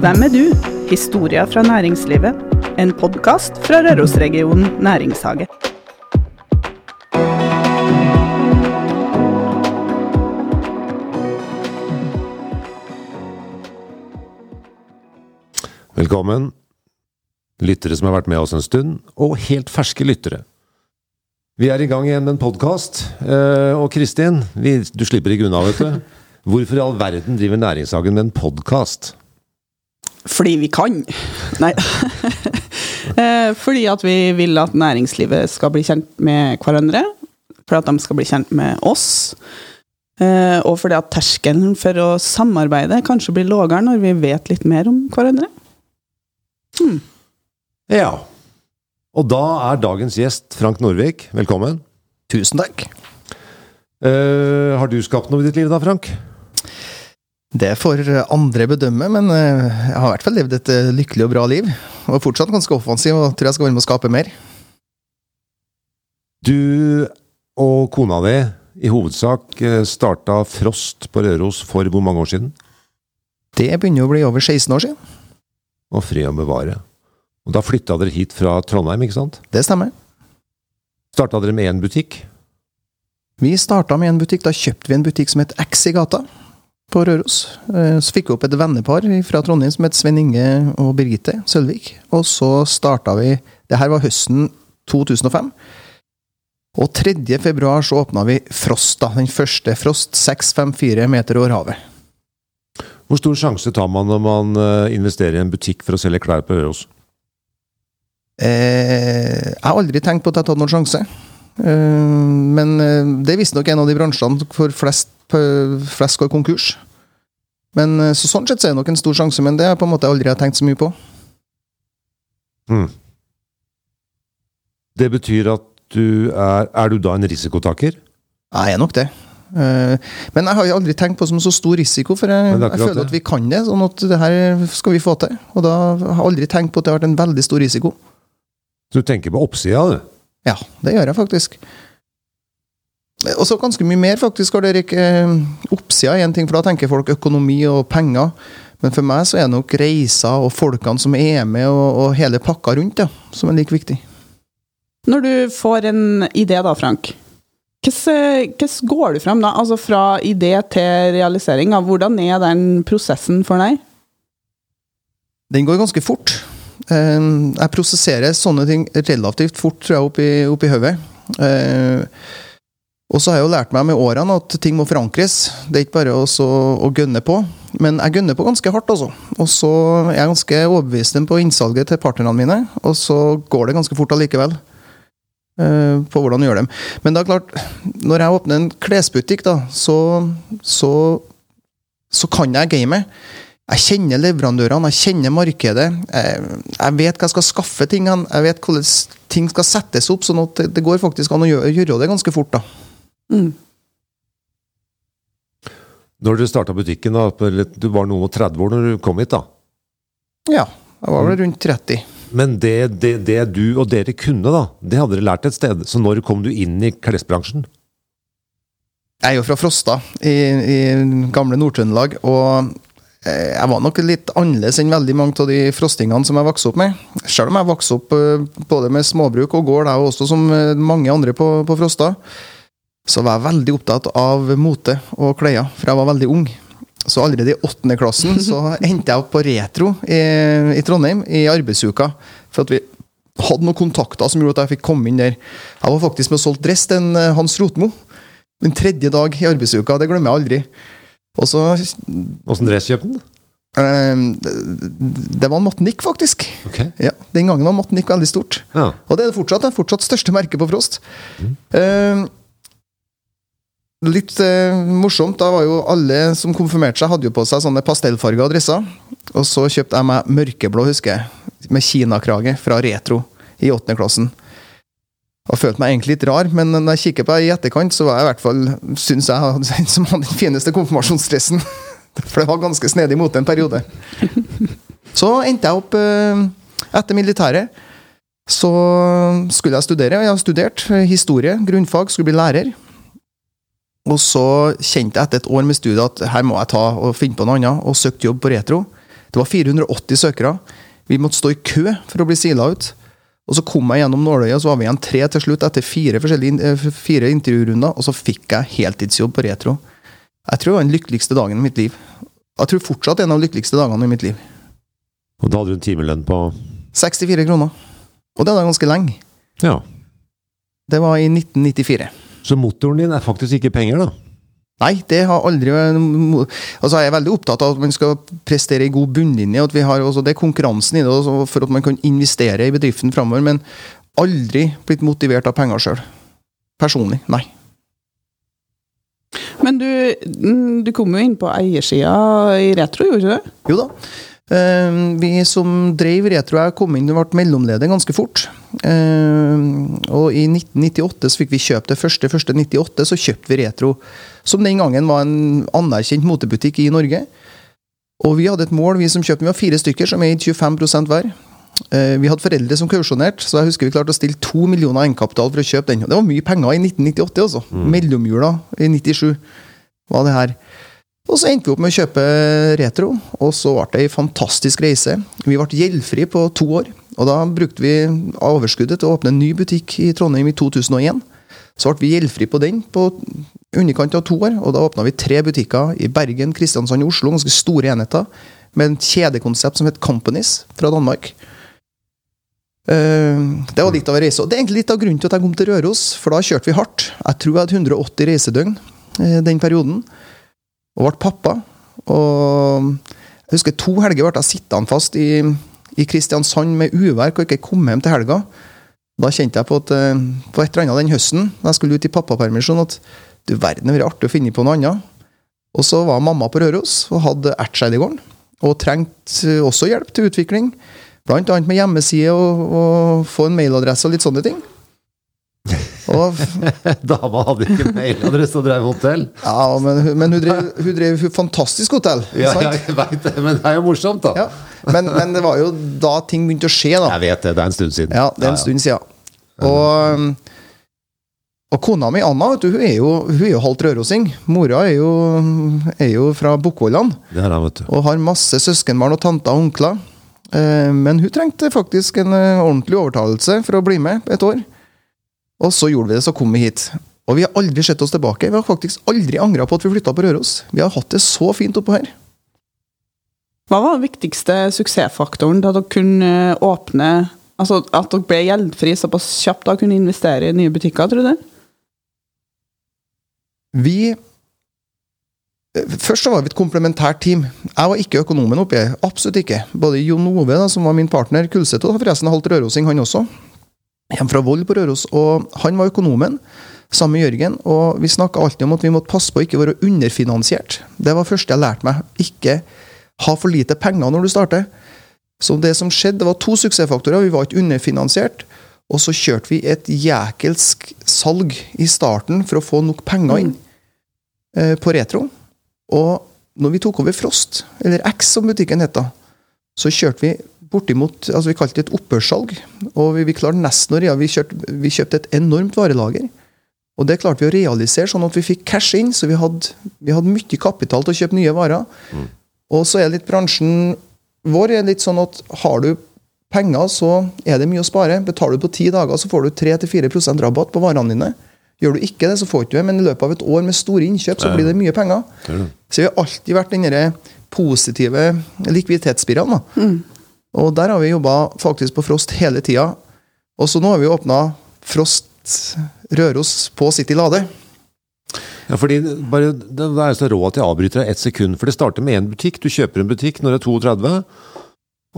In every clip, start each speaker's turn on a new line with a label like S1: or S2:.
S1: Hvem er du? Historia fra næringslivet. En podkast fra Rørosregionen næringshage.
S2: Velkommen, lyttere som har vært med oss en stund, og helt ferske lyttere. Vi er i gang igjen med en podkast. Og Kristin, vi, du slipper ikke unna, vet du. Hvorfor i all verden driver Næringshagen med en podkast?
S1: Fordi vi kan. Nei. Eh, Fordi at vi vil at næringslivet skal bli kjent med hverandre. For at de skal bli kjent med oss. Eh, Og fordi at terskelen for å samarbeide kanskje blir lavere når vi vet litt mer om hverandre.
S2: Ja. Og da er dagens gjest Frank Norvik. Velkommen.
S3: Tusen takk.
S2: Uh, har du skapt noe i ditt liv da, Frank?
S3: Det får andre bedømme, men eh, jeg har i hvert fall levd et eh, lykkelig og bra liv. Og er fortsatt ganske offensiv og tror jeg skal være med å skape mer.
S2: Du og kona di i hovedsak eh, starta Frost på Røros for hvor mange år siden?
S3: Det begynner å bli over 16 år siden.
S2: Og fred å bevare. Og da flytta dere hit fra Trondheim, ikke sant?
S3: Det stemmer.
S2: Starta dere med én butikk?
S3: Vi starta med en butikk. Da kjøpte vi en butikk som het X i gata på Røros. Eh, Så fikk vi opp et vennepar fra Trondheim som het Sven Inge og Birgitte Sølvik. Og så starta vi Det her var høsten 2005. Og 3. februar så åpna vi Frost, da. Den første Frost. 654 meter over havet.
S2: Hvor stor sjanse tar man når man eh, investerer i en butikk for å selge klær på Røros?
S3: Eh, jeg har aldri tenkt på at jeg har tatt noen sjanse. Eh, men eh, det er visstnok en av de bransjene for flest, p- flest går konkurs. Men eh, så Sånn sett så er det nok en stor sjanse, men det har jeg på en måte aldri har tenkt så mye på.
S2: Mm. Det betyr at du er Er du da en risikotaker?
S3: Jeg er nok det. Eh, Men jeg har jo aldri tenkt på det som så stor risiko, for jeg, jeg føler
S2: det.
S3: at vi kan det. Sånn at det her skal vi få til. Og da har jeg aldri tenkt på at det har vært en veldig stor risiko.
S2: Så du tenker på oppsida, du?
S3: Ja, det gjør jeg faktisk. Og så ganske mye mer, faktisk. Har dere ikke Oppsida er en ting, for da tenker folk økonomi og penger. Men for meg så er det nok reiser og folkene som er med, og, og hele pakka rundt, ja, som er like viktig.
S1: Når du får en idé da, Frank, hvordan, går du fram da? Altså fra idé til realisering? da? Hvordan er den prosessen for deg?
S3: Den går ganske fort. Eh, Jeg prosesserer sånne ting relativt fort, tror jeg, oppi, oppi hodet. Og så har jeg jo lært meg med årene at ting må forankres. Det er ikke bare å å gønne på. Men jeg gønner på ganske hardt, altså. Og så er jeg ganske overbevist på innsalget til partnerne mine, og så går det ganske fort allikevel. eh, På hvordan gjøre dem. Men det er klart, når jeg åpner en klesbutikk, da, så, så, så kan jeg gamet. Jeg kjenner leverandørene, jeg kjenner markedet. Jeg, jeg vet hva jeg skal skaffe ting. Jeg vet hvordan ting skal settes opp, sånn at det går faktisk an å gjøre, gjøre det ganske fort. da.
S1: Mm.
S2: Når dere starta butikken, da, du var noen og 30 år når du kom hit, da.
S3: Ja, jeg var vel rundt 30.
S2: Men det, det, det du og dere kunne, da, det hadde dere lært et sted. Så når kom du inn i klesbransjen?
S3: Jeg er jo fra Frosta, i, i gamle Nord-Trøndelag. Og eh, jeg var nok litt annerledes enn veldig mange av de frostingene som jeg vokste opp med. Selv om jeg vokste opp eh, både med småbruk og gård, jeg også som eh, mange andre på, på Frosta, så var jeg veldig opptatt av mote og klær, for jeg var veldig ung. Så allerede i åttende klassen så endte jeg opp på Retro i, i Trondheim i arbeidsuka. For at vi hadde noen kontakter som gjorde at jeg fikk komme inn der. Jeg var faktisk med og solgte dress til eh, Hans Rotmo. Den tredje dag i arbeidsuka. Det glemmer jeg aldri. Og så
S2: Åssen dress kjøpte den?
S3: eh, det- var en Matnik, faktisk.
S2: Okay.
S3: Ja, Den gangen var Matnik veldig stort.
S2: Ja.
S3: Og det er det fortsatt. Det er fortsatt største merket på Frost. Eh, litt eh, morsomt, da var jo alle som konfirmerte seg, hadde jo på seg sånne pastellfarga dresser. Og så kjøpte jeg meg mørkeblå, husker jeg, med kinakrage fra Retro i åttende klassen. Og følte meg egentlig litt rar, men når jeg kikker på det i etterkant, så var jeg i hvert fall, syns jeg, den som hadde den fineste konfirmasjonsdressen. For det var ganske snedig mot en periode. Så endte jeg opp eh, etter militæret. Så skulle jeg studere, og jeg har studert eh, historie, grunnfag, skulle bli lærer. Og så kjente jeg etter et år med studiet at her må jeg ta og finne på noe annet, og søkte jobb på Retro. Det var 480 søkere. Vi måtte stå i kø for å bli sila ut. Og så kom jeg gjennom nåløyet, og så var vi igjen tre til slutt etter fire, eh, fire intervjurunder, og så fikk jeg heltidsjobb på Retro. Jeg tror det var den lykkeligste dagen i mitt liv. Jeg tror fortsatt en av de lykkeligste dagene i mitt liv.
S2: Og da hadde du en timelønn på
S3: 64 kroner. Og det er da ganske lenge.
S2: Ja.
S3: Det var i 1994.
S2: Så motoren din er faktisk ikke penger, da?
S3: Nei, det har aldri vært Altså, Jeg er veldig opptatt av at man skal prestere i god bunnlinje. og at vi har også, Det er konkurransen i det også, for at man kan investere i bedriften framover. Men aldri blitt motivert av penger sjøl. Personlig. Nei.
S1: Men du, du kom jo inn på eiersida i Retro, gjorde du ikke det?
S3: Jo da. Eh, vi som drev Retro, jeg kom inn og ble mellomleder ganske fort. Eh, og i 1998 så fikk vi kjøpt det første. første 98 så kjøpte vi Retro, som den gangen var en anerkjent motebutikk i Norge. Og vi hadde et mål, vi som kjøpte, vi var fire stykker som eide 25% hver. Eh, Vi hadde foreldre som kausjonerte, så jeg husker vi klarte å stille to millioner egenkapital for å kjøpe den. Det var mye penger i 1998, altså. Mellomjula i 97 var det her. Og så endte vi opp med å kjøpe Retro, og så ble det ei fantastisk reise. Vi ble gjeldfri på to år, og da brukte vi overskuddet til å åpne en ny butikk i Trondheim i 2001. Så ble vi gjeldfri på den på underkant av to år, og da åpna vi tre butikker i Bergen, Kristiansand og Oslo, ganske store enheter, med en kjedekonsept som het Companies fra Danmark. Eh, Det var litt av en reise. Og det er egentlig litt av grunnen til at jeg kom til Røros, for da kjørte vi hardt. Jeg tror jeg hadde 180 reisedøgn eh, den perioden og ble pappa. Og jeg husker to helger ble jeg sittende fast i, i Kristiansand med uvær og ikke kom hjem til helga. Da kjente jeg på, at, eh, på et eller annet den høsten da jeg skulle ut i pappapermisjon, at du verden, det vært artig å finne på noe annet. Og så var mamma på Røros og hadde Ertseidegården. og trengte også hjelp til utvikling. Annet med hjemmeside og, og få en mailadresse og litt sånne ting. Og
S2: Dama hadde ikke mailadresse og drev hotell.
S3: Ja, men, men hun drev, hun drev fantastisk hotell.
S2: Ja,
S3: sant?
S2: jeg veit det, men det er jo morsomt, da.
S3: Ja. Men, men det var jo da ting begynte å skje, da.
S2: Jeg vet det, det er en stund siden.
S3: Ja, det er en stund siden. Og, og kona mi Anna vet du, hun er jo, hun er jo halvt rørosing. Mora er jo, er jo fra Bukkvollan og har masse søskenbarn og tanter og onkler. Eh, Men hun trengte faktisk en eh, ordentlig overtalelse for å bli med et år. Og så gjorde vi det, så kom vi hit. Og vi har aldri sett oss tilbake. Vi har faktisk aldri angra på at vi flytta på Røros. Vi har hatt det så fint oppå her.
S1: Hva var den viktigste suksessfaktoren da dere kunne åpne Altså at dere ble gjeldfri såpass kjapt og kunne investere i nye butikker, tror du?
S3: Vi Først så var vi et komplementært team. Jeg var ikke økonomen oppi. Absolutt ikke. Både Jon Ove, da, som var min partner, Kulseth, og forresten halvt rørosing, han også. Hjemme fra Vold på Røros. Og han var økonomen, sammen med Jørgen. Og vi snakka alltid om at vi måtte passe på å ikke være underfinansiert. Det var det første jeg lærte meg. Ikke ha for lite penger når du starter. Så det som skjedde, det var to suksessfaktorer. Vi var ikke underfinansiert. Og så kjørte vi et jækelsk salg i starten for å få nok penger inn eh, på retro. Og når vi tok over Frost, eller X som butikken het da, så kjørte vi bortimot altså Vi kalte det et opphørssalg. Og vi, vi klarte nesten å ja, vi, kjørte, vi kjøpte et enormt varelager. Og det klarte vi å realisere, sånn at vi fikk cash inn, så vi hadde, vi hadde mye kapital til å kjøpe nye varer. Og så er litt bransjen vår er litt sånn at har du penger, så er det mye å spare. Betaler du på ti dager, så får du 3-4% rabatt på varene dine. Gjør du ikke det, så får du det, men i løpet av et år med store innkjøp, så blir det mye penger.
S2: Er.
S3: Så vi har alltid vært den derre positive likviditetsspiralen. da. Og der har vi jobba faktisk på Frost hele tida. Og så nå har vi åpna Frost Røros på City Lade.
S2: Ja, fordi bare, Det det er så rå at jeg avbryter deg ett sekund. For det starter med én butikk. Du kjøper en butikk når du er 32.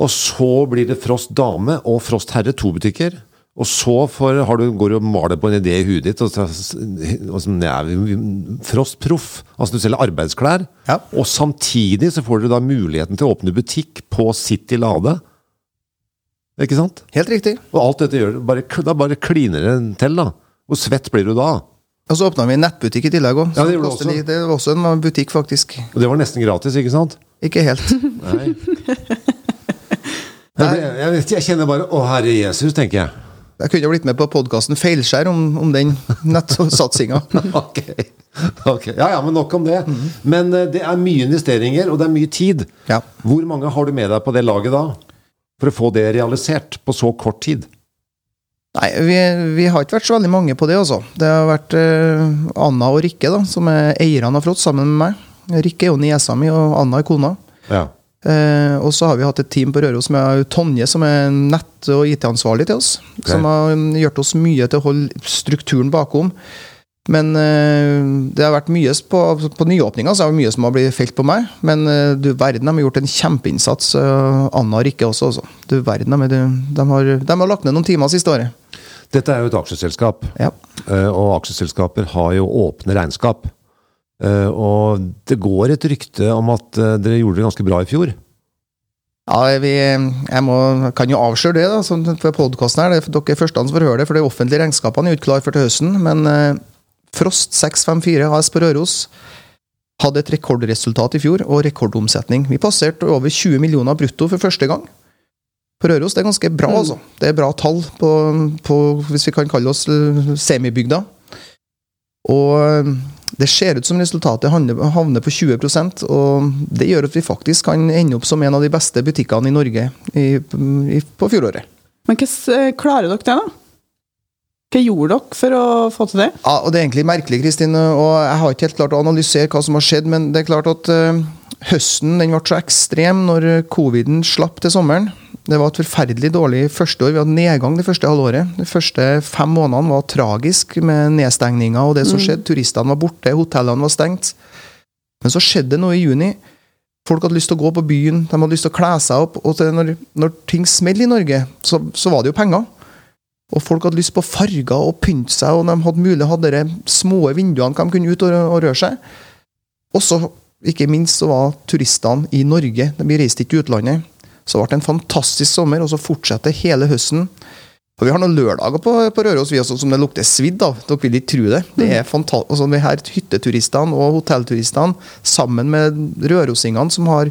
S2: Og så blir det Frost Dame og Frost Herre, to butikker. Og så får, har du, går du og maler på en idé i huet ditt. Og og så, ja, vi- vi- Frost Proff. Altså du selger arbeidsklær.
S3: Ja.
S2: Og samtidig så får du da muligheten til å åpne butikk på City Lade. Ikke sant?
S3: Helt riktig.
S2: Og alt dette gjør bare, Da bare kliner det til, da. Hvor svett blir du da?
S3: Og så åpna vi en nettbutikk i tillegg òg.
S2: Ja, det det.
S3: Det var også en butikk, faktisk.
S2: Og det var nesten gratis, ikke sant?
S3: Ikke helt.
S2: Nei. Jeg, jeg, jeg kjenner bare Å, herre Jesus, tenker jeg.
S3: Jeg kunne jo blitt med på podkasten Feilskjær om, om den nettsatsinga.
S2: ok. ok. Ja, ja, men nok om det. Men eh, det er mye investeringer, og det er mye tid.
S3: Ja.
S2: Hvor mange har du med deg på det laget da? For å få det realisert på så kort tid?
S3: Nei, vi, vi har ikke vært så veldig mange på det, altså. Det har vært uh, Anna og Rikke, da, som er eierne av Frott, sammen med meg. Rikke er jo niesa mi, og Anna er kona.
S2: Ja.
S3: Eh, og så har vi hatt et team på Røros med Tonje, som er nett- og IT-ansvarlig til oss. Som har gjort oss mye til å holde strukturen bakom. Men eh, det har vært mye på, på nyåpninga så er det mye som har blitt felt på meg. Men eh, du verden, de har gjort en kjempeinnsats, eh, Anna og Rikke også. også. Du verden, de, de, de, har, de har lagt ned noen timer siste året.
S2: Dette er jo et aksjeselskap,
S3: Ja.
S2: eh, og aksjeselskaper har jo åpne regnskap. Eh, Og det går et rykte om at eh, dere gjorde det ganske bra i fjor.
S3: Ja, vi, jeg må, kan jo avsløre det, da, som for podkasten her. Det er dere er første som får høre det, for de offentlige regnskapene er jo ikke klare for til høsten. Men eh, Frost 654 AS på Røros hadde et rekordresultat i fjor, og rekordomsetning. Vi passerte over 20 millioner brutto for første gang. På Røros det er ganske bra, altså. Det er bra tall på, på hvis vi kan kalle oss semibygda. Og det ser ut som resultatet havner på 20% og det gjør at vi faktisk kan ende opp som en av de beste butikkene i Norge i, i, på fjoråret.
S1: Men hvordan klarer dere det, da? Hva gjorde dere for å få til det?
S3: Ja, og Det er egentlig merkelig, Kristin, og jeg har ikke helt klart å analysere hva som har skjedd, men det er klart at eh, høsten den ble så ekstrem når coviden slapp til sommeren. Det var et forferdelig dårlig første år. Vi hadde nedgang det første halvåret. De første fem månedene var tragisk med nedstengninger og det som skjedde. Turistene var borte, hotellene var stengt. Men så skjedde det noe i juni. Folk hadde lyst til å gå på byen, de hadde lyst til å kle seg opp. Og når, når ting smeller i Norge, så, så var det jo penger. Og folk hadde lyst på farger og pynte seg, og de hadde mulig hadde de små vinduene de kunne ut og, og røre seg. Og så, ikke minst, så var turistene i Norge. De reiste ikke til utlandet. Så det ble en fantastisk sommer, og så fortsetter hele høsten. Og Vi har noen lørdager på, på Røros vi også, som det lukter svidd av. Dere vil ikke tro det. Det er fantastisk. Altså, vi her hytteturistene og hotellturistene sammen med rørosingene som har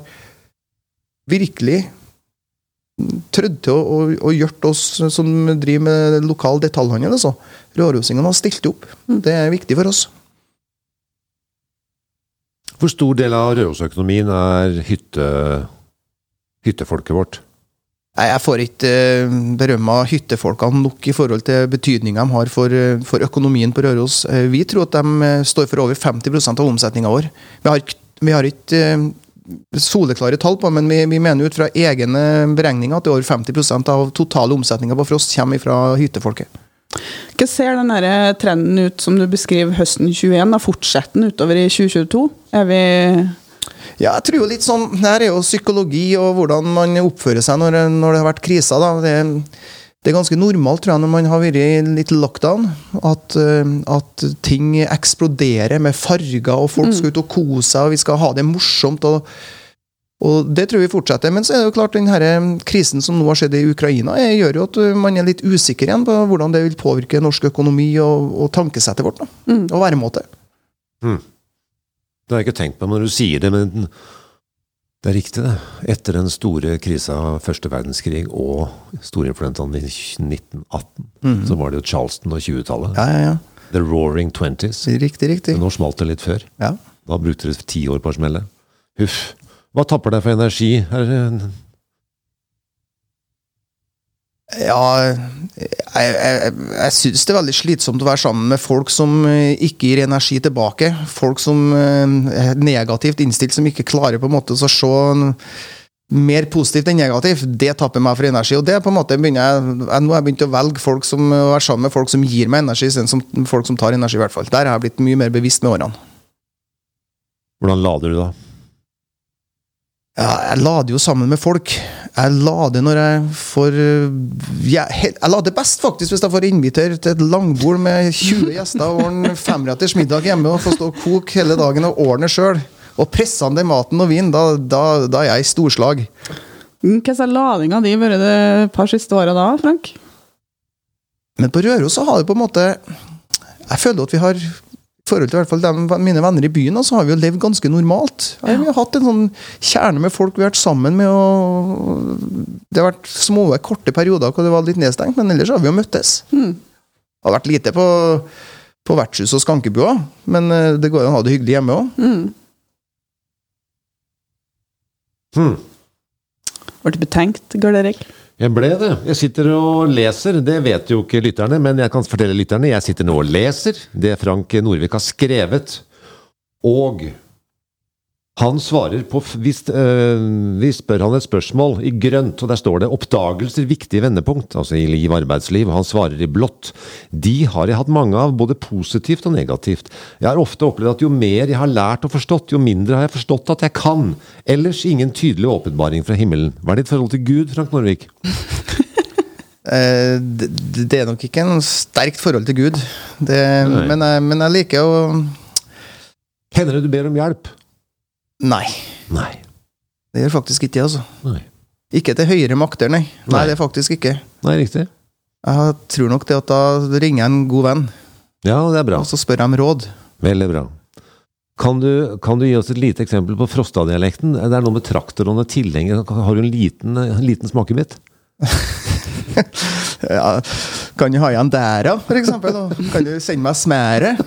S3: virkelig trødd til å, og, og gjort oss som driver med lokal detaljhandel. Altså. Rørosingene har stilt opp. Det er viktig for oss.
S2: Hvor stor del av Rørosøkonomien er hytte, hyttefolket vårt?
S3: Nei, Jeg får ikke eh, berømma hyttefolkene nok i forhold til betydninga de har for, eh, for økonomien på Røros. Eh, Vi tror at de står for over 50% av omsetninga vår. Vi har, ikke- vi har ikke soleklare tall på, men vi, vi mener ut fra egne beregninger at det er over 50% av totale omsetninga på Frost kommer fra hyttefolket.
S1: Hva ser den trenden ut som du beskriver høsten 21? da Fortsetter den utover i 2022? Er vi
S3: Ja, jeg tror jo litt sånn her er jo psykologi og hvordan man oppfører seg når, når det har vært kriser. da. Det, det er ganske normalt, tror jeg, når man har vært i litt lockdown, at, eh, at ting eksploderer med farger, og folk skal ut og kose seg, og vi skal ha det morsomt. og og Det tror vi fortsetter. Men så er det jo klart den her eh, krisen som nå har skjedd i Ukraina, gjør jo at eh, man er litt usikker igjen på hvordan det vil påvirke norsk økonomi og, og tankesettet vårt. da, Og væremåte.
S2: Det har jeg ikke tenkt på når du sier det, men det er riktig, det. Etter den store krisa første verdenskrig og storinfluentaen i 1918, så var det jo Charleston og 20-tallet.
S3: Ja, ja, ja.
S2: The Roaring Twenties.
S3: Riktig, riktig.
S2: Nå smalt det litt før.
S3: Ja.
S2: Da brukte det ti år på å smelle. Huff. Hva tapper deg for energi? Er det
S3: Ja, jeg, jeg, jeg syns det er veldig slitsomt å være sammen med folk som eh, ikke gir energi tilbake. Folk som eh, er negativt innstilt, som ikke klarer på en måte å se mer positivt enn negativt. Det tapper meg for energi. Og det på en måte begynner jeg, jeg, Nå har jeg begynt å velge folk som, å være sammen med folk som gir meg energi, istedenfor folk som tar energi. i hvert fall. Der har jeg blitt mye mer bevisst med årene.
S2: Hvordan lader du da?
S3: Ja, jeg lader jo sammen med folk. Jeg lader når jeg får øh, Jeg, jeg lader best faktisk hvis jeg får invitere til et langbord med 20 gjester og ordne femretters middag hjemme og få stå og koke hele dagen og ordne sjøl. Og presende maten og vin. Da, da, da er jeg i storslag.
S1: Hva har ladinga di de vært det par siste åra da, Frank?
S3: Men på Røros så har det på en måte Jeg føler at vi har forhold til i hvert fall dem, mine venner i byen, så har vi jo levd ganske normalt. Ja, vi har hatt en sånn kjerne med folk vi har vært sammen med. og Det har vært små, korte perioder hvor det var litt nedstengt, men ellers har vi jo møttes.
S1: Mm.
S3: Det har vært lite på, på vertshus og skankebua, men eh, det går an å ha det hyggelig hjemme òg.
S1: Mm.
S2: Hmm.
S1: Ble du betenkt, Garl Erik?
S2: Jeg ble det. Jeg sitter og leser. Det vet jo ikke lytterne, men jeg kan fortelle lytterne. Jeg sitter nå og leser det Frank Norvik har skrevet. Og han svarer på Vi, øh, vi spør han et spørsmål i grønt, og der står det 'oppdagelser viktige vendepunkt', altså i liv og arbeidsliv. Han svarer i blått. De har jeg hatt mange av, både positivt og negativt. Jeg har ofte opplevd at jo mer jeg har lært og forstått, jo mindre har jeg forstått at jeg kan. Ellers ingen tydelig åpenbaring fra himmelen. Hva er ditt forhold til Gud, Frank Norvik?
S3: Eh, det, det er nok ikke en sterkt forhold til Gud, det, men, jeg, men jeg liker å
S2: Hender det du ber om hjelp?
S3: Nei,
S2: Nei.
S3: det gjør faktisk ikke det, altså.
S2: Nei,
S3: Ikke til høyere makter, nei. Nei,
S2: Nei.
S3: det er faktisk ikke.
S2: Nei riktig.
S3: Jeg tror nok det at da ringer jeg en god venn,
S2: Ja, det er bra.
S3: og så spør jeg om råd.
S2: Veldig bra. Kan du, kan du gi oss et lite eksempel på Frosta-dialekten? Det er noe med traktor og tilhenger. Har du en liten, en liten smakebit?
S3: Ja, kan du ha igjen der, da, for eksempel? da? Kan du sende meg smæret?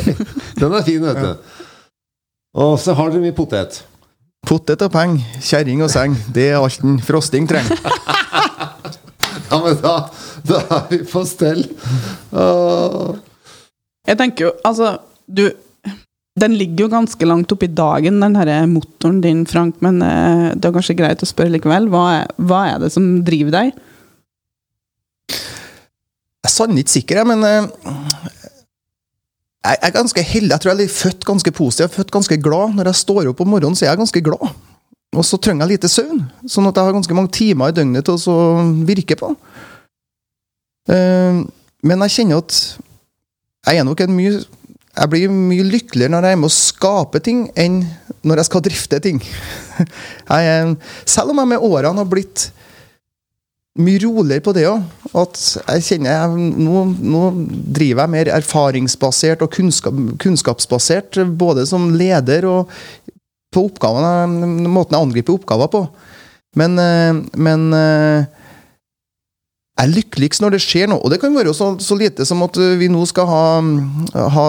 S2: Den er fin, vet du. Og så har dere mye potet.
S3: Potet og peng, kjerring og seng. Det er alt en frosting trenger.
S2: Ja, men da, da er vi på stell.
S1: Jeg tenker jo, altså Du Den ligger jo ganske langt oppi i dagen, den her motoren din, Frank, men eh, det er kanskje greit å spørre likevel. Hva er, hva er det som driver deg?
S3: Jeg er sannelig ikke sikker, jeg, men eh, jeg er ganske heldig. Jeg tror jeg er født ganske positiv. Jeg er født ganske glad. Når jeg står opp om morgenen, så er jeg ganske glad. Og så trenger jeg lite søvn, sånn at jeg har ganske mange timer i døgnet til å virke på. Eh, Men jeg kjenner at jeg er nok en mye Jeg blir mye lykkeligere når jeg er med å skape ting, enn når jeg skal drifte ting. Jeg selv om jeg med årene har blitt mye roligere på det òg. At jeg kjenner jeg, nå, nå driver jeg mer erfaringsbasert og kunnskap, kunnskapsbasert, både som leder og på oppgavene, måten jeg angriper oppgaver på. Men, eh, men eh, jeg er lykkeligst når det skjer noe. Og det kan være så, så lite som at vi nå skal ha, ha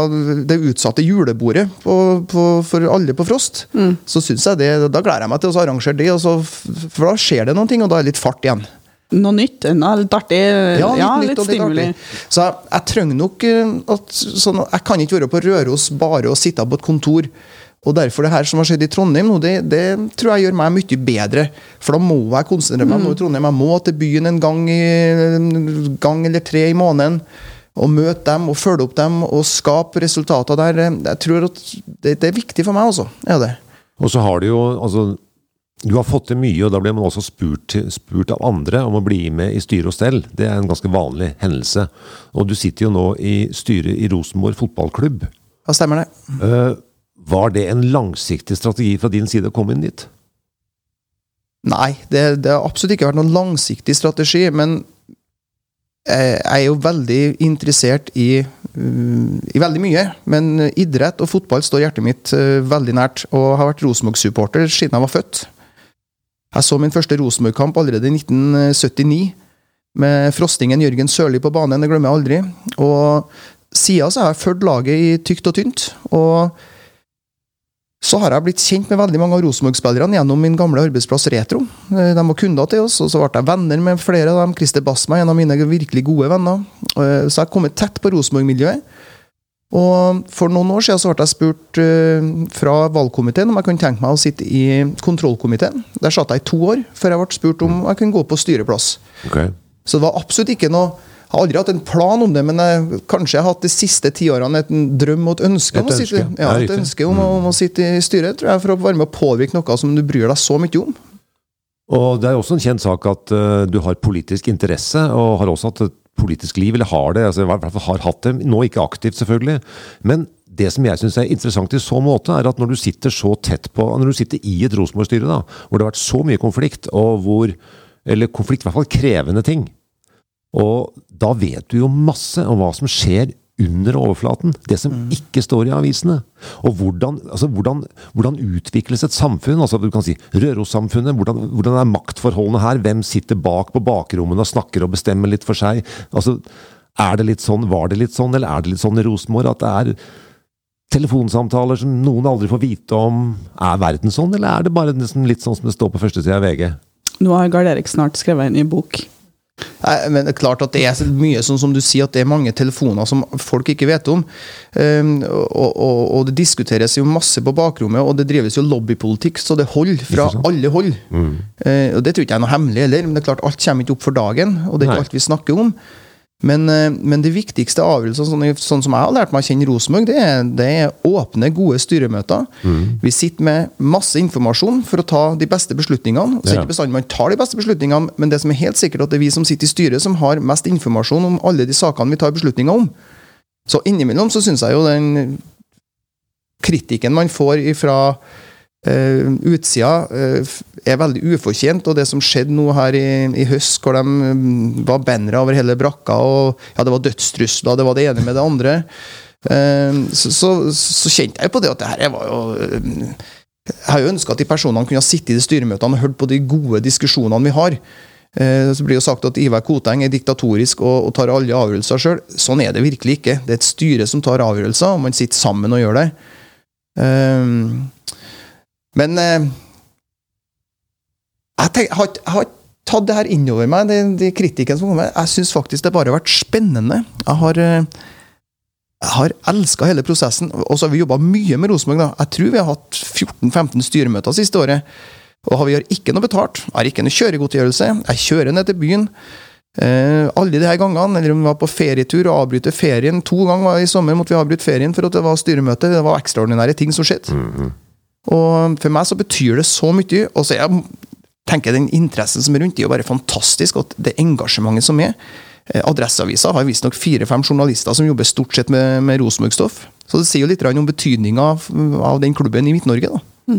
S3: det utsatte julebordet på, på, for alle på Frost.
S1: Mm.
S3: Så synes jeg det, da gleder jeg meg til å arrangere det, og så, for da skjer det noen ting, og da er det litt fart igjen.
S1: Noe nytt? Noe litt artig? Ja, litt,
S3: nytt og
S1: stimuli.
S3: Så jeg, jeg trenger nok eh, at sånn, Jeg kan ikke være på Røros bare og sitte på et kontor. Og derfor det her som har skjedd i Trondheim nå, det, det tror jeg gjør meg mye bedre. For da må jeg konsentrere meg nå i Trondheim. Jeg må til byen en gang, i, en gang eller tre i måneden. Og møte dem og følge opp dem og skape resultater der. Jeg tror at det, det er viktig for meg, altså. Er det.
S2: Og så har du jo altså Du har fått til mye, og da blir man også spurt, spurt av andre om å bli med i styre og stell. Det er en ganske vanlig hendelse. Og du sitter jo nå i styret i Rosenborg fotballklubb.
S3: Ja, stemmer det.
S2: Uh, var det en langsiktig strategi fra din side å komme inn dit?
S3: Nei, det, det har absolutt ikke vært noen langsiktig strategi, men jeg er jo veldig interessert i, uh, i veldig mye. Men idrett og fotball står hjertet mitt uh, veldig nært, og har vært Rosenborg-supporter siden jeg var født. Jeg så min første Rosenborg-kamp allerede i 1979, med frostingen Jørgen Sørli på banen. Det glemmer jeg aldri. Og siden så har jeg fulgt laget i tykt og tynt. og så har jeg blitt kjent med veldig mange av Rosenborg-spillerne gjennom min gamle arbeidsplass Retro. Eh, De var kunder til oss, og så ble jeg venner med flere av dem. Christer Basma en av mine virkelig gode venner. Eh, Så jeg har kommet tett på Rosenborg-miljøet. Og For noen år siden så ble jeg spurt eh, fra valgkomiteen om jeg kunne tenke meg å sitte i kontrollkomiteen. Der satt jeg i to år, før jeg ble spurt om jeg kunne gå på styreplass.
S2: Okay.
S3: Så det var absolutt ikke noe Jeg har aldri hatt en plan om det, men jeg, kanskje jeg har hatt de siste ti årene et en drøm og et ønske om å sitte, ja,
S2: ja,
S3: et ønske om, om å sitte i styret, tror jeg, for å være med å påvirke noe som du bryr deg så mye om.
S2: Og det er også en kjent sak at uh, du har politisk interesse, og har også hatt et politisk liv, eller har det, altså i hvert fall har hatt det, nå ikke aktivt selvfølgelig. Men det som jeg syns er interessant i så måte, er at når du sitter så tett på Når du sitter i et Rosenborg-styre, da, hvor det har vært så mye konflikt, og hvor Eller konflikt, i hvert fall krevende ting. Og da vet du jo masse om hva som skjer under overflaten. Det som
S3: Mm.
S2: ikke står i avisene. Og hvordan, altså, hvordan, hvordan utvikles et samfunn? altså Du kan si Rørossamfunnet. Hvordan, hvordan er maktforholdene her? Hvem sitter bak på bakrommene og snakker og bestemmer litt for seg? altså er det litt sånn, Var det litt sånn, eller er det litt sånn i Rosenborg at det er telefonsamtaler som noen aldri får vite om? Er verden sånn, eller er det bare litt sånn som det står på førstesida av VG?
S1: Nå har Gard Erik snart skrevet en ny bok.
S3: Nei, men det er klart at det er mye sånn som du sier, at det er mange telefoner som folk ikke vet om. Um, og, og, og det diskuteres jo masse på bakrommet, og det drives jo lobbypolitikk, så det holder fra alle hold. Eh, og Det tror ikke jeg er noe hemmelig heller, men det er klart alt kommer ikke opp for dagen, og det er
S2: Nei.
S3: ikke alt vi snakker om. Men, eh, men det viktigste avgjørelsene, sånn, sånn som jeg har lært meg å kjenne Rosenborg, det, det er åpne, gode styremøter. Vi sitter med masse informasjon for å ta de beste beslutningene. Så
S2: Ja.
S3: ikke bestandig man tar de beste beslutningene, men det som er helt sikkert at det er vi som sitter i styret, som har mest informasjon om alle de sakene vi tar beslutninger om. Så innimellom så syns jeg jo den kritikken man får fra utsida, eh, er veldig ufortjent. Og det som skjedde nå her i, i høst, hvor de mm, var bannere over hele brakka, og ja, det var dødstrusler, det var det ene med det andre, eh, så, så, så kjente jeg på det at det her var jo eh, Jeg har jo ønska at de personene kunne ha sittet i de styremøtene og hørt på de gode diskusjonene vi har. Eh, Så blir jo sagt at Ivar Koteng er diktatorisk og, og tar alle avgjørelser sjøl. Sånn er det virkelig ikke. Det er et styre som tar avgjørelser, og man sitter sammen og gjør det. Um, men eh, jeg, tenk, jeg, har, jeg har tatt det her innover meg, de, de kritikken som kommer. Jeg syns faktisk det bare har vært spennende. Jeg har, eh, jeg har elska hele prosessen. Og så har vi jobba mye med Rosenborg. Jeg tror vi har hatt 14-15 styremøter siste året. Og vi har ikke noe betalt. Jeg har ikke noe kjøregodtgjørelse. Jeg kjører ned til byen. Eh, alle de her gangene, eller om vi var på ferietur og avbryter ferien To ganger i sommer måtte vi avbryte ferien for at det var styremøte. Det var ekstraordinære ting som skjedde. Og for meg så betyr det så mye. Og så jeg tenker den interessen som er rundt, det er jo bare fantastisk. Og det engasjementet som er. Eh, Adresseavisa har visstnok fire-fem journalister som jobber stort sett med, med Rosenborg-stoff. Så det sier jo litt grann om betydninga av, av den klubben i Midt-Norge. da.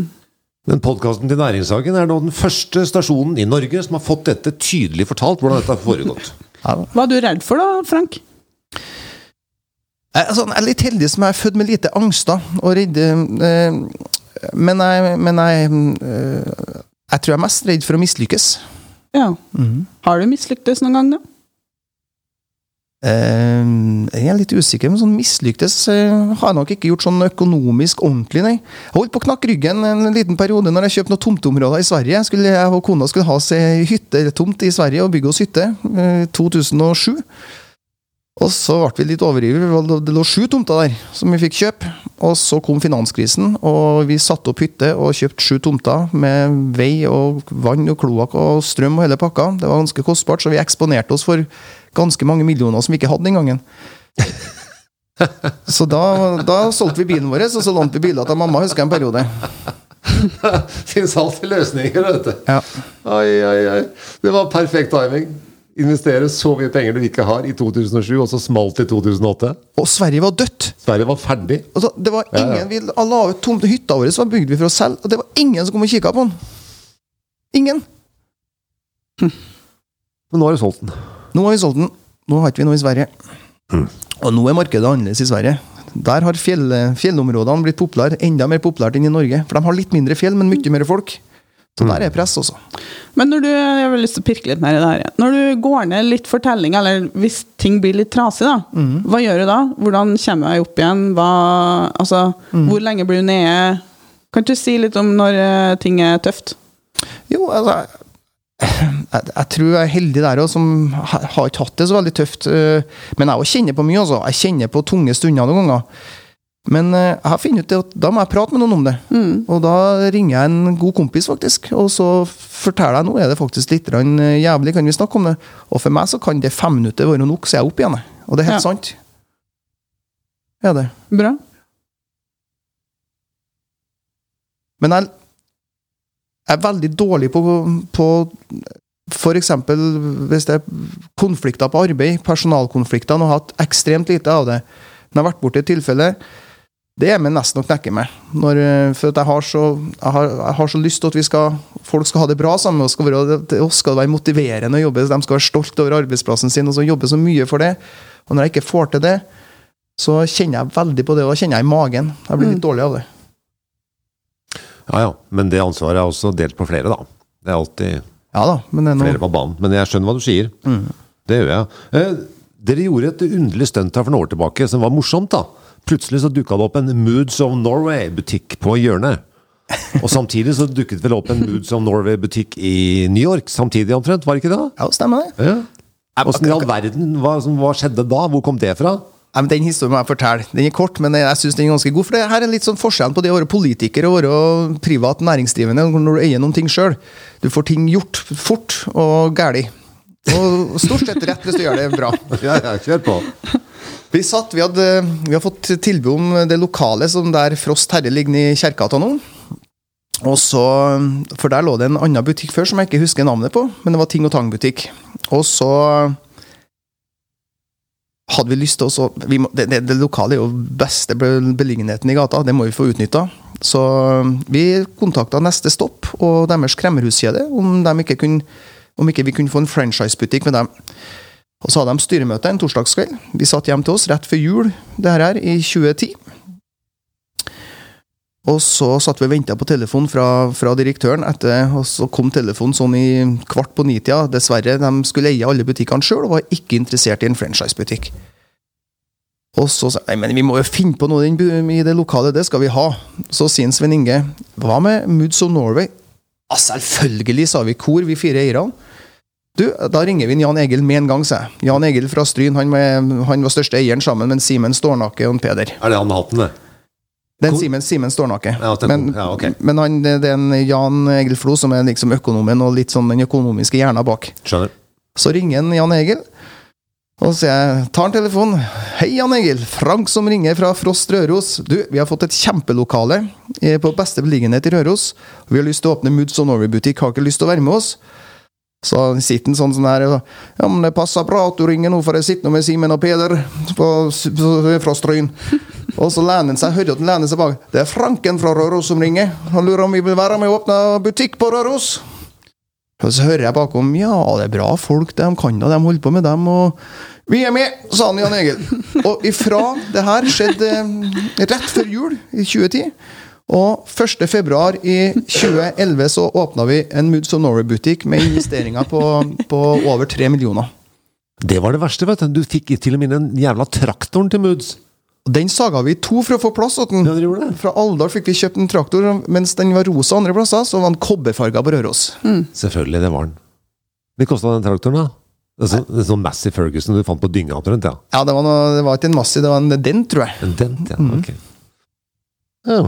S2: Den podkasten til Næringshagen er nå den første stasjonen i Norge som har fått dette tydelig fortalt, hvordan dette har foregått.
S1: Hva er du redd for da, Frank?
S3: Jeg, altså, jeg er litt heldig som jeg er født med lite angster og redde. Eh, men jeg, men jeg, eh, jeg tror jeg er mest redd for å mislykkes.
S1: Ja. Har du mislyktes noen gang, da?
S3: Eh, jeg er litt usikker, men sånn mislyktes eh, har jeg nok ikke gjort sånn økonomisk ordentlig, nei. Jeg holdt på å knakke ryggen en liten periode når jeg kjøpte noen tomteområder i Sverige. Skulle jeg og kona skulle ha seg hyttetomt i Sverige og bygge oss hytte. eh, 2007. Og så ble vi litt overivrig. Det lå sju tomter der som vi fikk kjøpe. Og så kom finanskrisen, og vi satte opp hytte og kjøpte sju tomter med vei og vann og kloakk og strøm og hele pakka. Det var ganske kostbart, så vi eksponerte oss for ganske mange millioner som vi ikke hadde den gangen. Så da, da solgte vi bilen vår, og så lånte vi biler til mamma, husker jeg en periode.
S2: Fins alltid løsninger, vet du.
S3: Ja.
S2: Ai, ai, ai. Det var perfekt timing. Investere så mye penger du ikke har i 2007, og så smalt det i 2008.
S3: Og Sverige var dødt.
S2: Sverige var ferdig.
S3: Altså, det var
S2: Ja, ja.
S3: ingen, Vi la ut tomte hytta vår, så bygde vi for oss selv, og det var ingen som kom og kikka på den. Ingen.
S2: Men nå har du solgt den.
S3: Nå har vi solgt den. Nå har ikke vi noe i Sverige. Og nå er markedet annerledes i Sverige. Der har fjell, fjellområdene blitt populære, enda mer populært enn i Norge. For de har litt mindre fjell, men mye mer folk. Så der er press også.
S1: Men når du, jeg har lyst til å pirke litt mer i det her. Når du går ned litt fortelling, eller hvis ting blir litt trasig, da, hva gjør du da? Hvordan kommer jeg opp igjen? Hva, altså, Hvor lenge blir du nede? Kan du si litt om når eh, ting er tøft?
S3: Jo, altså jeg, jeg tror jeg er heldig der òg, som har ikke hatt det så veldig tøft. eh, Men jeg òg kjenner på mye, altså. Jeg kjenner på tunge stunder noen ganger. Men eh, jeg har funnet ut at da må jeg prate med noen om det. Og da ringer jeg en god kompis, faktisk. Og så forteller jeg nå er det faktisk litt eh, jævlig, kan vi snakke om det? Og for meg så kan det fem minutter være nok, så jeg er opp igjen. Og det er helt
S1: Ja.
S3: sant. Er det.
S1: Bra.
S3: Men jeg er veldig dårlig på, på f.eks. hvis det er konflikter på arbeid, personalkonflikter, og har hatt ekstremt lite av det. Når jeg har vært borti et tilfelle, det er vi nesten å knekke meg. Når, eh, for at jeg har, så, jeg, har, jeg har så lyst til at vi skal, folk skal ha det bra sammen med oss. Skal være, det skal være motiverende å jobbe. De skal være stolt over arbeidsplassen sin og så jobbe så mye for det. Og når jeg ikke får til det, så kjenner jeg veldig på det, og da kjenner jeg i magen. Jeg blir litt dårlig av det.
S2: Ja ja, men det ansvaret er også delt på flere, da. Det er alltid
S3: Ja da, men det er
S2: flere på banen. Men jeg skjønner hva du sier. Det gjør jeg. Eh, dere gjorde et underlig stunt her for noen år tilbake som var morsomt, da. Plutselig så dukka det opp en Moods of Norway-butikk på hjørnet. Og samtidig så dukket vel opp en Moods of Norway-butikk i New York samtidig omtrent, var det ikke det?
S3: Ja, stemmer det.
S2: Ja. Åssen i all verden, hva, hva skjedde da? Hvor kom det fra?
S3: Nei, men Den historien må jeg fortelle. Den er kort, men jeg synes den er ganske god. For det her er litt sånn forskjellen på det å være politiker og være privat næringsdrivende når du eier noen ting sjøl. Du får ting gjort fort og gæli. Og stort sett rett hvis du gjør det bra.
S2: Ja, ja, kjør på.
S3: Vi satt, vi hadde, vi har fått tilbud om det lokale som der Frost Herre ligger i Kjerkegata nå. Og så, For der lå det en annen butikk før som jeg ikke husker navnet på, men det var Ting og Tang-butikk. Og så hadde vi lyst til å det, det, det lokale er jo beste beliggenheten i gata, det må vi få utnytta. Så vi kontakta neste stopp og deres kremmerhuskjede om, de ikke kunne, om ikke vi kunne få en franchisebutikk med dem. Og så hadde de styremøte en torsdagskveld. Vi satt hjem til oss rett før jul det her er, i 2010. Og så satt vi og venta på telefon fra, fra direktøren, etter, og så kom telefonen sånn i kvart på ni-tida. Dessverre, de skulle eie alle butikkene sjøl og var ikke interessert i en franchisebutikk. Og så sa jeg "Nei, men vi må jo finne på noe i det lokale, det skal vi ha. Så sier Svein Inge hva med Moods of Norway? Ja, selvfølgelig, sa vi kor, vi fire eierne. Du, Da ringer vi Jan Egil med en gang, sa jeg. Jan Egil fra Stryn han, han var største eieren sammen med Simen Stårnake og Peder.
S2: Er det han med hatten, det?
S3: Det er en Simen, Simen Stårnake.
S2: Ja,
S3: men
S2: ja, okay.
S3: men han, det det er en Jan Egil Flo som er liksom økonomen og litt sånn den økonomiske hjerna bak.
S2: Skjønner.
S3: Så ringer en Jan Egil, og så jeg tar han telefonen. Hei, Jan Egil. Frank som ringer fra Frost Røros. Du, vi har fått et kjempelokale eh, på beste beliggenhet i Røros. Vi har lyst til å åpne Moods of Norway-butikk. Har ikke lyst til å være med oss? Så sitter han sånn sånn her og, Ja, men det passer bra at du ringer nå, for jeg sitter nå med Simen og Peder på, fra Stryn. Og så lener han seg, hører at han lener seg bak. Det er Franken fra Røros som ringer. Han lurer om vi vil være med og åpne butikk på Røros. Og så hører jeg bakom ja, det er bra folk, de kan da, de holder på med dem. og Vi er med, sa han Jan Egil. Og ifra det her skjedde eh, rett før jul i 2010. Og 1. februar i 2011 så åpna vi en Moods of Norway-butikk med investeringer på, på over 3 millioner.
S2: Det var det verste, vet du. Du fikk til og med den jævla traktoren til Moods.
S3: Den saga vi i to for å få plass til den.
S2: Ja.
S3: Fra Alvdal fikk vi kjøpt en traktor, mens den var rosa andre plasser, så var den kobberfarga på Røros.
S2: Selvfølgelig, det var den. Hvor kosta den traktoren, da? Det er sånn, det er sånn Massey Ferguson du fant på dynga omtrent, ja.
S3: Ja, det var, noe, det var ikke en Massey, det var en Dent, tror jeg.
S2: En dent, ja.
S3: mm.
S2: Ok. Ja.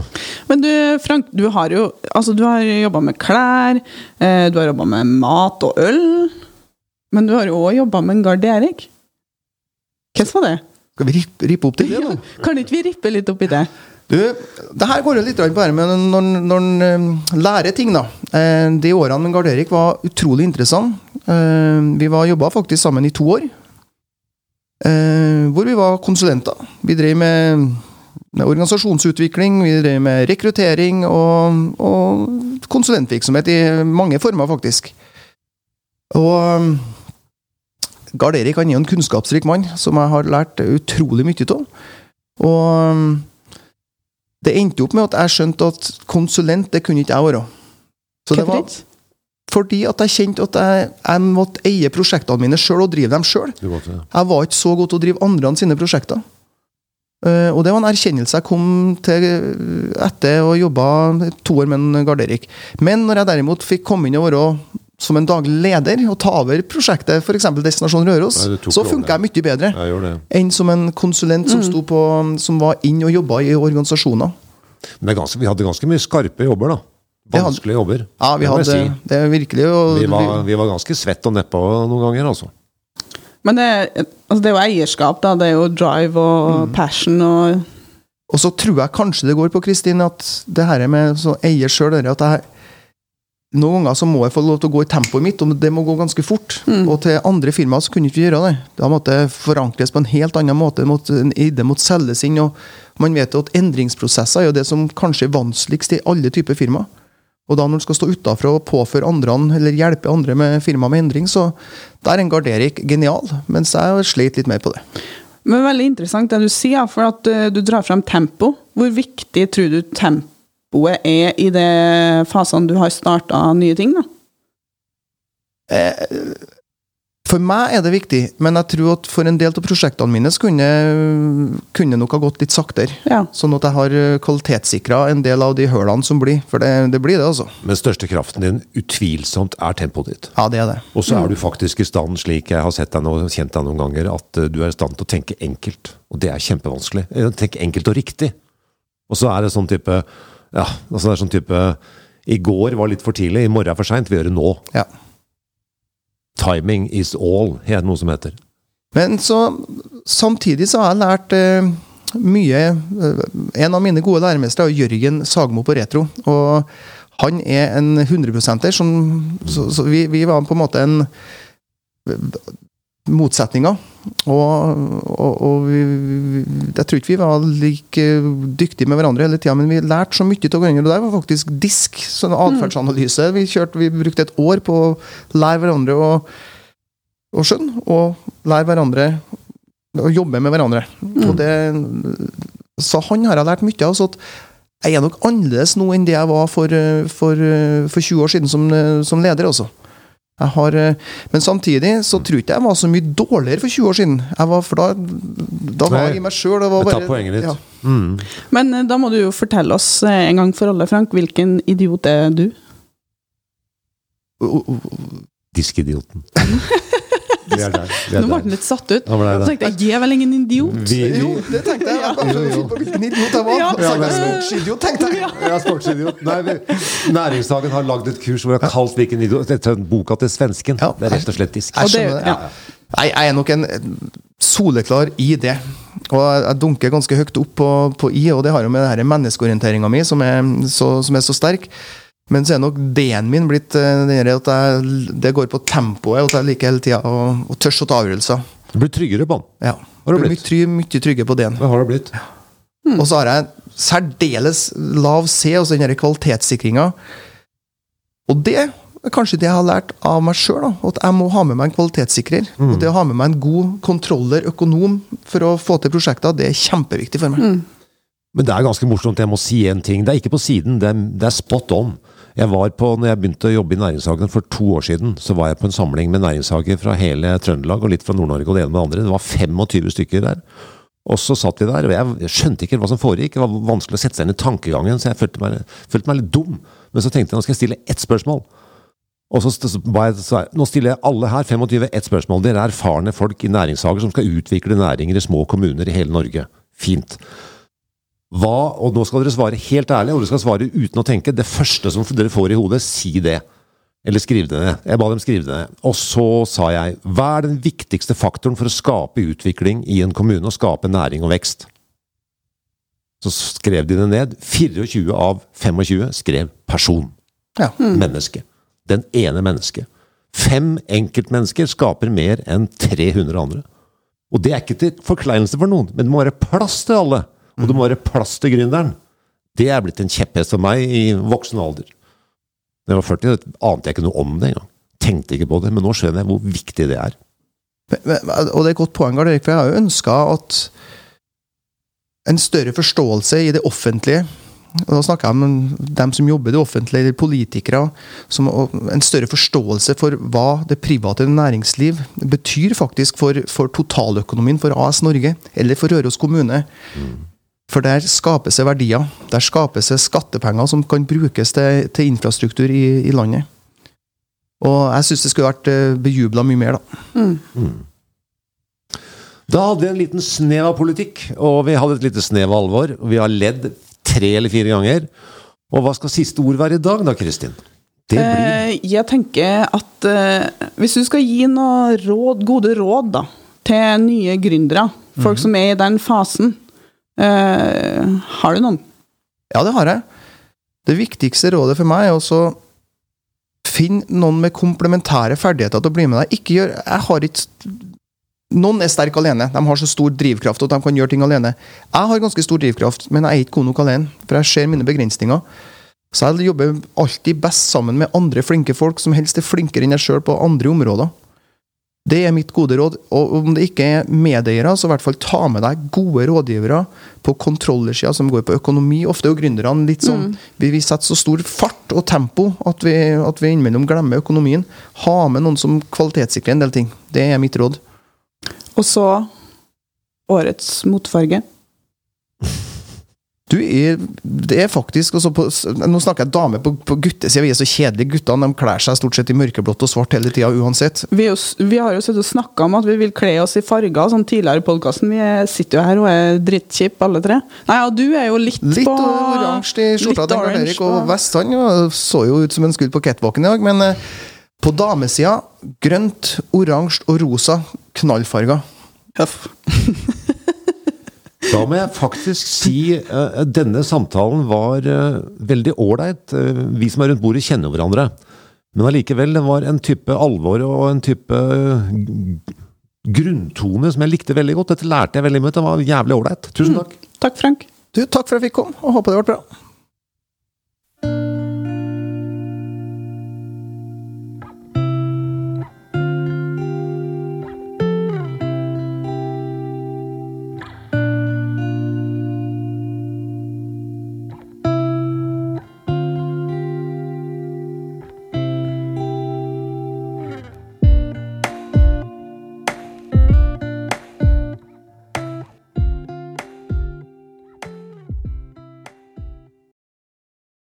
S1: Men du, Frank, du har jo altså, du har jobba med klær, eh, du har jobba med mat og øl. Men du har jo òg jobba med en Gard Erik. Hvordan var det?
S3: Skal vi rippe, rippe opp til det, da?
S1: Kan ikke vi rippe litt opp i det?
S3: Du, det her går jo litt på her med når når en eh, lærer ting, da. Eh, De årene med Gard Erik var utrolig interessante. Eh, Vi var jobba faktisk sammen i to år. Hvor vi var konsulenter. Vi drev med organisasjonsutvikling, vi driver med rekruttering og, og konsulentvirksomhet i mange former, faktisk. Og Gard Erik han er jo en kunnskapsrik mann som jeg har lært utrolig mye av. Og det endte opp med at jeg skjønte at konsulent, det kunne ikke jeg være. Så det var fordi at jeg kjente at jeg, jeg måtte eie prosjektene mine sjøl og drive dem sjøl. Jeg var ikke så god til å drive andre enn sine prosjekter. Eh, og det var en erkjennelse jeg kom til etter å ha jobba to år med en Garderik. Men når jeg derimot fikk komme inn og være som en daglig leder og ta over prosjektet, f.eks. Destinasjon Røros,
S2: Nei,
S3: så funka jeg mye bedre
S2: Jeg
S3: enn som en konsulent som, sto på, som var inn og jobba i organisasjoner.
S2: Men det er ganske, vi hadde ganske mye skarpe jobber, da. Vanskelige jobber.
S3: Ja, vi hadde
S2: si.
S3: Det er virkelig og,
S2: Vi var, vi var ganske svett og nedpå noen ganger, altså.
S1: Men det, altså, det er jo eierskap, da. Det er jo drive og passion og
S3: Og så tror jeg kanskje det går på Kristin at det her med å eier sjøl at jeg noen ganger så må jeg få lov til å gå i tempoet mitt, og det må gå ganske fort. Og til andre firmaer så kunne ikke vi gjøre det. Da måtte det forankres på en helt annen måte. En idé måtte selges inn. og Man vet jo at endringsprosesser er jo det som kanskje er vanskeligst i alle typer firmaer. Og da når du skal stå utafra og påføre andre, eller hjelpe andre med firma med endring, så der er en garderik genial. Mens jeg sleit litt mer på det.
S1: Men veldig interessant det du sier, for at eh, du drar frem tempo. Hvor viktig tror du tempoet er i de fasene du har starta nye ting? da?
S3: Eh, For meg er det viktig, men jeg tror at for en del av prosjektene mine så kunne, kunne nok ha gått litt saktere.
S1: Ja.
S3: Sånn at jeg har kvalitetssikra en del av de hølene som blir. For det, det blir det, altså.
S2: Men største kraften din utvilsomt er tempoet ditt.
S3: Ja, det er det.
S2: Og så er du faktisk i stand, slik jeg har sett deg nå, kjent deg noen ganger, at eh, du er i stand til å tenke enkelt. Og det er kjempevanskelig. Eh, Tenke enkelt og riktig. Og så er det sånn type Ja, altså det er sånn type I går var litt for tidlig, i morgen er for seint. Vi gjør det nå.
S3: Ja.
S2: Timing is all, er det noe som heter.
S3: Men så samtidig så har jeg lært eh, mye eh, En av mine gode læremestere er Jørgen Sagmo på Retro. Og han er en 100-prosenter som så, så vi, vi var på en måte en motsetninger. Og, og, og vi, jeg tror ikke vi var like dyktige med hverandre hele tida, men vi lærte så mye av hverandre. Og det var faktisk disk, sånn atferdsanalyse. Vi, kjørte, vi brukte et år på å lære hverandre å, å skjønne, og lære hverandre å jobbe med hverandre. Og det, så han har jeg lært mye av. så at jeg er nok annerledes nå enn det jeg var for, for, for 20 år siden som, som leder. også. Jeg har, eh, men samtidig så tror ikke jeg var så mye dårligere for 20 år siden. Jeg var, for da, da var jeg i meg sjøl.
S2: Tar poenget ditt.
S3: Ja.
S2: Mm.
S1: Men eh, da må du jo fortelle oss eh, en gang for alle, Frank, hvilken idiot er du?
S2: Diskidioten. Vi er der. Vi er
S1: Nå ble han litt satt ut.
S2: Han ble det.
S1: tenkte jeg, jeg er vel ingen idiot?
S2: Vi,
S3: Jo, det tenkte jeg. Jeg bare prøvde å finne på hvilken idiot jeg var.
S1: Ja.
S3: Så jeg er sportsidiot, tenkte jeg.
S2: Ja, sportsidiot. Nei, vi, Næringshagen har lagd et kurs hvor jeg har kalt hvilken idiot Dette er boka til svensken.
S3: Ja.
S2: Det er rett og slett disk.
S3: Jeg skjønner det. Nei, jeg er nok en soleklar i det. Og jeg jeg dunker ganske høyt opp på, på i, og det har jo med menneskeorienteringa mi, som, som er så sterk. Men så er nok D-en min blitt eh, den at jeg, det går på tempoet, og at jeg liker hele tida å, å tørs å ta avgjørelser.
S2: Du blir tryggere på den.
S3: Ja.
S2: Har du
S3: Blir
S2: blitt?
S3: Mye, mye tryggere på D-en.
S2: Hva har det blitt?
S3: Og så har jeg særdeles lav C, altså den kvalitetssikringa. Og det er kanskje det jeg har lært av meg sjøl, at jeg må ha med meg en kvalitetssikrer. Og det å ha med meg en god kontroller, økonom, for å få til prosjekter, det er kjempeviktig for meg.
S2: Men det er ganske morsomt. Jeg må si en ting. Det er ikke på siden, det er, det er spot on. Jeg var på, når jeg begynte å jobbe i Næringshagen for to år siden, så var jeg på en samling med næringshager fra hele Trøndelag og litt fra Nord-Norge og det ene med det andre. Det var 25 stykker der. Og så satt vi der, og jeg skjønte ikke hva som foregikk. Det var vanskelig å sette seg inn i tankegangen, så jeg følte meg, følte meg litt dum. Men så tenkte jeg nå skal jeg stille ett spørsmål. Og så jeg, Nå stiller jeg alle her 25 ett spørsmål. Dere er erfarne folk i næringshager som skal utvikle næringer i små kommuner i hele Norge. Fint. Hva, og nå skal dere svare helt ærlig, og dere skal svare uten å tenke. Det første som dere får i hodet, si det. Eller skriv det ned. Jeg ba dem skrive det ned. Og så sa jeg, hva er den viktigste faktoren for å skape utvikling i en kommune, og skape næring og vekst? Så skrev de det ned. 24 av 25 skrev person.
S3: Ja.
S2: Menneske. Den ene mennesket. Fem enkeltmennesker skaper mer enn 300 andre. Og det er ikke til forkleinelse for noen, men det må være plass til alle. Og det må være plass til gründeren. Det er blitt en kjepphest for meg i voksen alder. Da jeg var 40, ante jeg ikke noe om det engang. Tenkte ikke på det, men nå skjønner jeg hvor viktig det er.
S3: Men- men- Og det er et godt poeng, Erik, for jeg har jo ønska at en større forståelse i det offentlige og Da snakker jeg om dem som jobber i det offentlige, eller politikere. Som, en større forståelse for hva det private næringsliv betyr faktisk for, for totaløkonomien for AS Norge, eller for Røros kommune. For der skapes det verdier. Der skapes det skattepenger som kan brukes til, til infrastruktur i, i landet. Og jeg syns det skulle vært eh, bejubla mye mer, da.
S2: Da hadde vi en liten snev av politikk, og vi hadde et lite snev av alvor. Vi har ledd tre eller fire ganger. Og hva skal siste ord være i dag, da, Kristin? Det blir
S1: Eh, Jeg tenker at eh, hvis du skal gi noen råd, gode råd da, til nye gründere, folk som er i den fasen, eh, har du noen?
S3: Ja, det har jeg. Det viktigste rådet for meg er også Finn noen med komplementære ferdigheter til å bli med deg. Ikke gjør Jeg har ikke Noen er sterke alene. De har så stor drivkraft at de kan gjøre ting alene. Jeg har ganske stor drivkraft, men jeg er ikke god nok alene, for jeg ser mine begrensninger. Så jeg jobber alltid best sammen med andre flinke folk som helst er flinkere enn jeg sjøl på andre områder. Det er mitt gode råd. Og om det ikke er medeiere, så i hvert fall ta med deg gode rådgivere på kontrollersida som går på økonomi. Ofte er jo gründerne litt sånn vi, vi setter så stor fart og tempo at vi, at vi innimellom glemmer økonomien. Ha med noen som kvalitetssikrer en del ting. Det er mitt råd.
S1: Og så årets motfarge.
S3: Du, er, det er faktisk også på, Nå snakker jeg dame på, på guttesida. Vi er så kjedelige. Guttene de kler seg stort sett i mørkeblått og svart hele tida uansett.
S1: Vi, jo vi har jo sittet og snakka om at vi vil kle oss i farger sånn tidligere i podkasten. Vi er- sitter jo her og er drittkjipe alle tre. Nei, ja, du er jo litt,
S3: Litt
S1: på
S3: oransje i skjorta til Karl Erik, og
S1: på-
S3: Vest så jo ut som en skudd på catwalken i dag. Men eh, på damesida grønt, oransje og rosa knallfarger.
S1: Huff.
S2: Da må jeg faktisk si uh, denne samtalen var uh, veldig ålreit. Uh, vi som er rundt bordet kjenner hverandre. Men allikevel, det var en type alvor og en type grunntone som jeg likte veldig godt. Dette lærte jeg veldig mye. Det var jævlig ålreit. Tusen takk.
S1: Takk, Frank.
S3: Du, takk for at jeg fikk komme, og håper det ble bra.